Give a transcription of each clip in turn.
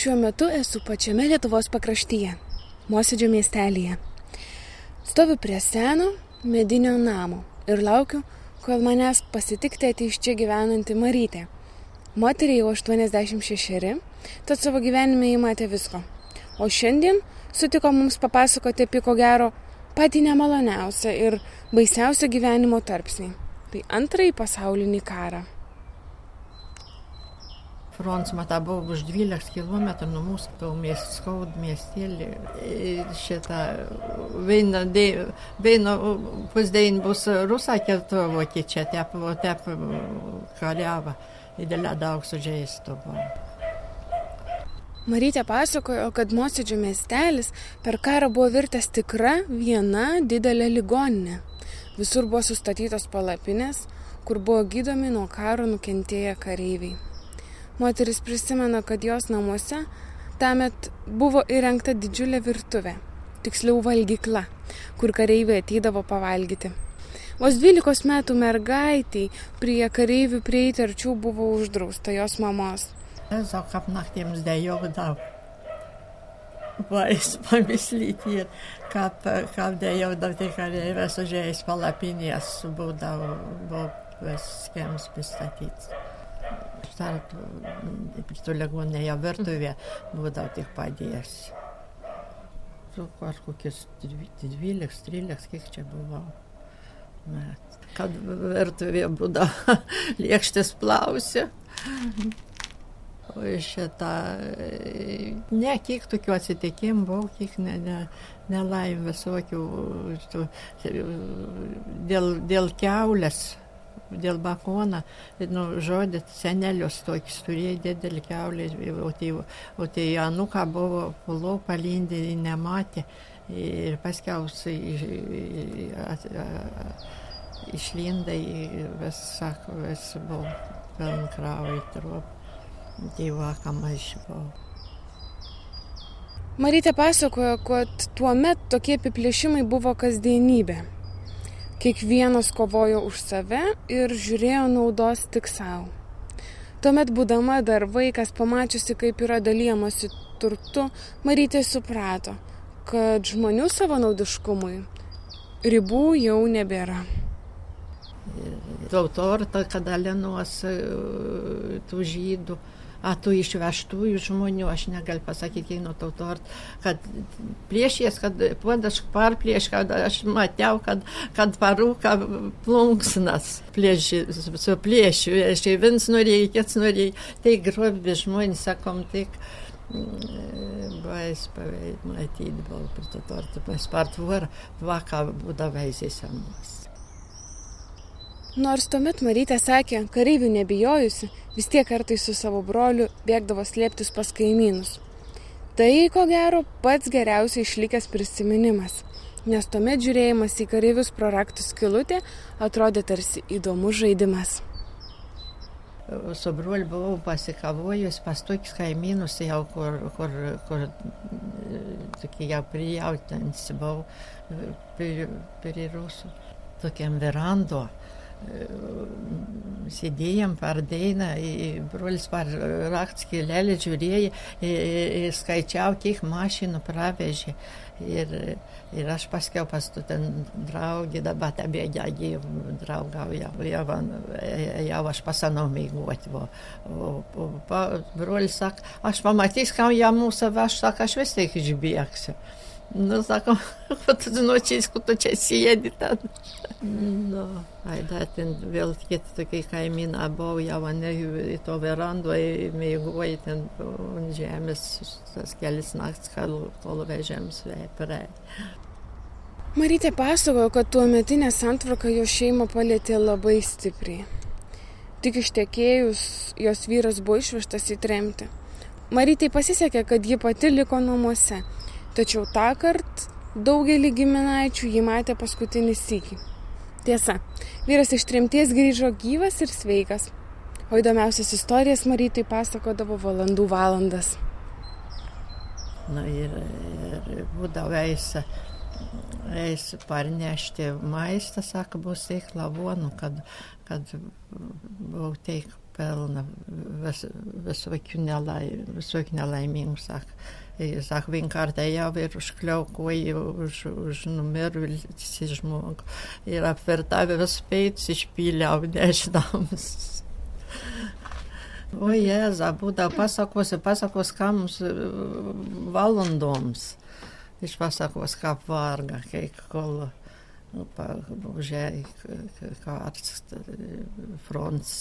Šiuo metu esu pačiame Lietuvos pakraštyje, Mosėdžio miestelėje. Stoviu prie seno medinio namo ir laukiu, kol manęs pasitikti ateis čia gyvenanti Marytė. Moteriai jau 86, tad savo gyvenime įmatė visko. O šiandien sutiko mums papasakoti apie ko gero patį nemaloniausią ir baisiausią gyvenimo tarpsnį. Tai antrąjį pasaulinį karą. Fronts matą buvo už 12 km nuo mūsų, to miest, skaud miestelį. Šitą viena, viena pusdien bus rusakė, to vokiečiai tep, tep kariava. Didelė daug sužeistų buvo. Marytė pasakojo, kad Mosėdžio miestelis per karą buvo virtęs tikra viena didelė ligoninė. Visur buvo sustatytos palapinės, kur buvo gydomi nuo karo nukentėję kareiviai. Moteris prisimena, kad jos namuose tamet buvo įrengta didžiulė virtuvė, tiksliau valgykla, kur kareiviai ateidavo pavalgyti. Vos 12 metų mergaitiai prie kareivių prieiti arčiau buvo uždrausta jos mamos. Sau kaip naktiems dėjau Vais pamislyti ir kaip, kaip dėjau daug tai kareivės užėjęs palapinės būdavo, viskiems pristatyts. Tarp tų ligoninėje virtuvė būdavo tik padėjęs. Su kažkokius 12-13, kiek čia buvo. Bet, kad virtuvė būdavo lėkštis plausi. O šitą, ne, kiek tokių atsitikimų buvo, kiek ne, ne, nelaim visokių, dėl, dėl keulės, dėl bakona, nu, žodį, senelius tokis turėjo didelį keulę, o tai, o tai anuka buvo pulau palindė, nematė ir paskiausiai išlinda ir vis, sako, vis buvo trop tėvakam aš buvau. Marytė pasakojo, kad tuo metu tokie apiplėšimai buvo kasdienybė. Kiekvienas kovojo už save ir žiūrėjo naudos tik savo. Tuomet, būdama dar vaikas, pamačiusi, kaip yra dalyjamasi turtu, Marytė suprato, kad žmonių savanaudiškumui ribų jau nebėra. Tautorta, kada Lenuos tų žydų a tų išvežtųjų žmonių, aš negaliu pasakyti, kiek nuo tauto, kad plėšies, kad puodas parplėš, kad aš matėjau, kad, kad parūka plunksnas plėši, su plėšiu, aš tai viens norėjai, kits norėjai, tai grobi žmonės, sakom, tik. Bais paveit matyti buvo prie to torto, pas partvar, vaka būdavo eisėsiamas. Nors tuomet Marytė sakė, kareivių nebijojusi, vis tiek kartais su savo broliu bėgdavo slėptis pas kaimynus. Tai, ko gero, pats geriausiai išlikęs prisiminimas, nes tuomet žiūrėjimas į kareivius pro raktų skilutę atrodė tarsi įdomus žaidimas. Su broliu buvau pasikavojus pas tokius kaimynus, jau kur, kur, kur tokie jau prijautinsi buvau prie, prie rusų, tokiam verando sėdėjom par dainą, brolis par raktskėlelį žiūrėjo, skaičiau, kiek mašinų pravežė. Ir, ir aš paskiau pas tu ten draugį, dabar tebėgia, jau draugauja, jau, jau aš pasanau mėgoti. O, o, o brolis sako, aš pamatys, kam ją mūsų veš, sako, aš vis tiek išbėgsiu. Nu, tu nočiais, kad tu čia sėdi ten. Nu, ai, dar ten vėl kiti tokie kaimynai buvo, jau mane į to verandoje mėgoja ten ant žemės tas kelias naktis, kol, kol vežėm sveiprai. Marytė pasakojo, kad tuo metinė santvarka jo šeimą palėtė labai stipriai. Tik ištekėjus, jos vyras buvo išvežtas į tremtį. Marytė pasisekė, kad ji pati liko namuose Tačiau tą kartą daugelį giminaičių jį matė paskutinį sykį. Tiesa, vyras iš trimties grįžo gyvas ir sveikas, o įdomiausias istorijas Marytai pasakodavo valandų valandas. Na ir, ir būdavo eisa eis parnešti maistą, sako, bus teik lavonų, kad, kad buvau teik pelna vis, visokių, nelai, visokių nelaimingų, sako. Saka, vienkārt jau ir užkliaukoja už, už numirusi žmogų. Ir apvertavę visus peitus išpyliau nežinomus. O Jėza, būdavo pasakos ir pasakos, ką mums valandoms. Iš pasakos, kā varga, kai kol užēja kāds fronts,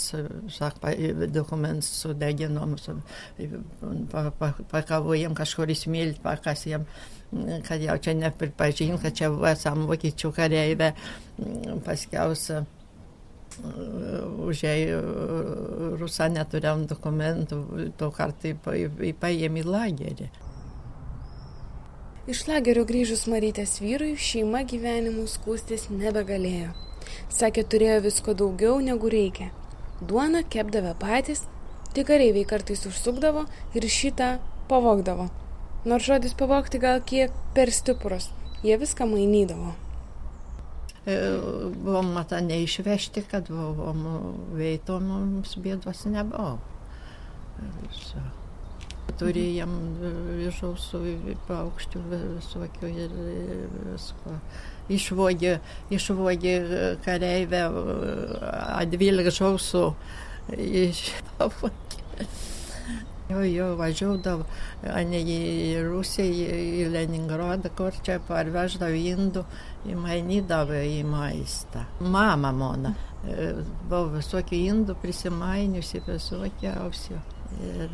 saka, dokuments sudeginom, pakavojam kažkur įsmėlti, pakasiem, kad jau čia nepripažin, kad čia esam vokiečių kareivė, paskiausia užėjai Rusą neturėjom dokumentų, to kartai paėmė į lagerį. Iš lagerio grįžus Marytės vyrui šeima gyvenimu skūstis nebegalėjo. Sakė, turėjo visko daugiau negu reikia. Duoną kepdavę patys, tik kareiviai kartais užsukdavo ir šitą pavogdavo. Nors žodis pavogti gal kiek per stiprus, jie viską mainydavo. E, buvom matą neišvežti, kad buvom veito mums bėdos nebuvo. So turėjom žausų paukščių visokių ir visko. Išvogė, išvogė kareivę, dvylika žausų išvogė. Jo, jo, važiuodavo ne į Rusiją, į Leningradą, kur čia parveždavo indų, įmainydavo į maistą. Mama mano, buvo visokių indų prisimainiusi, visokiausių. Ir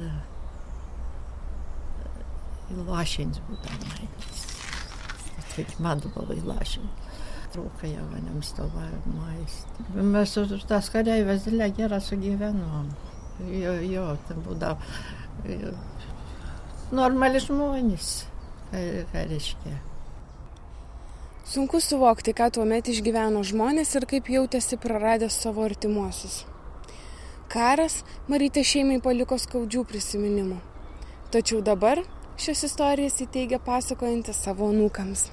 lašins būdavo maistas. Tik madubavai lašin. Trūka jau maniam stovėjo maistą. Mes su tas kareivės dėlė gerą sugyvenom. Jo, jo, ten būdavo normali žmonės, reiškia. Sunku suvokti, ką tuo metu išgyveno žmonės ir kaip jautėsi praradęs savo artimuosius. Karas Marytė šeimai paliko skaudžių prisiminimų. Tačiau dabar Šios istorijas įteigia pasakojantis savo nūkams.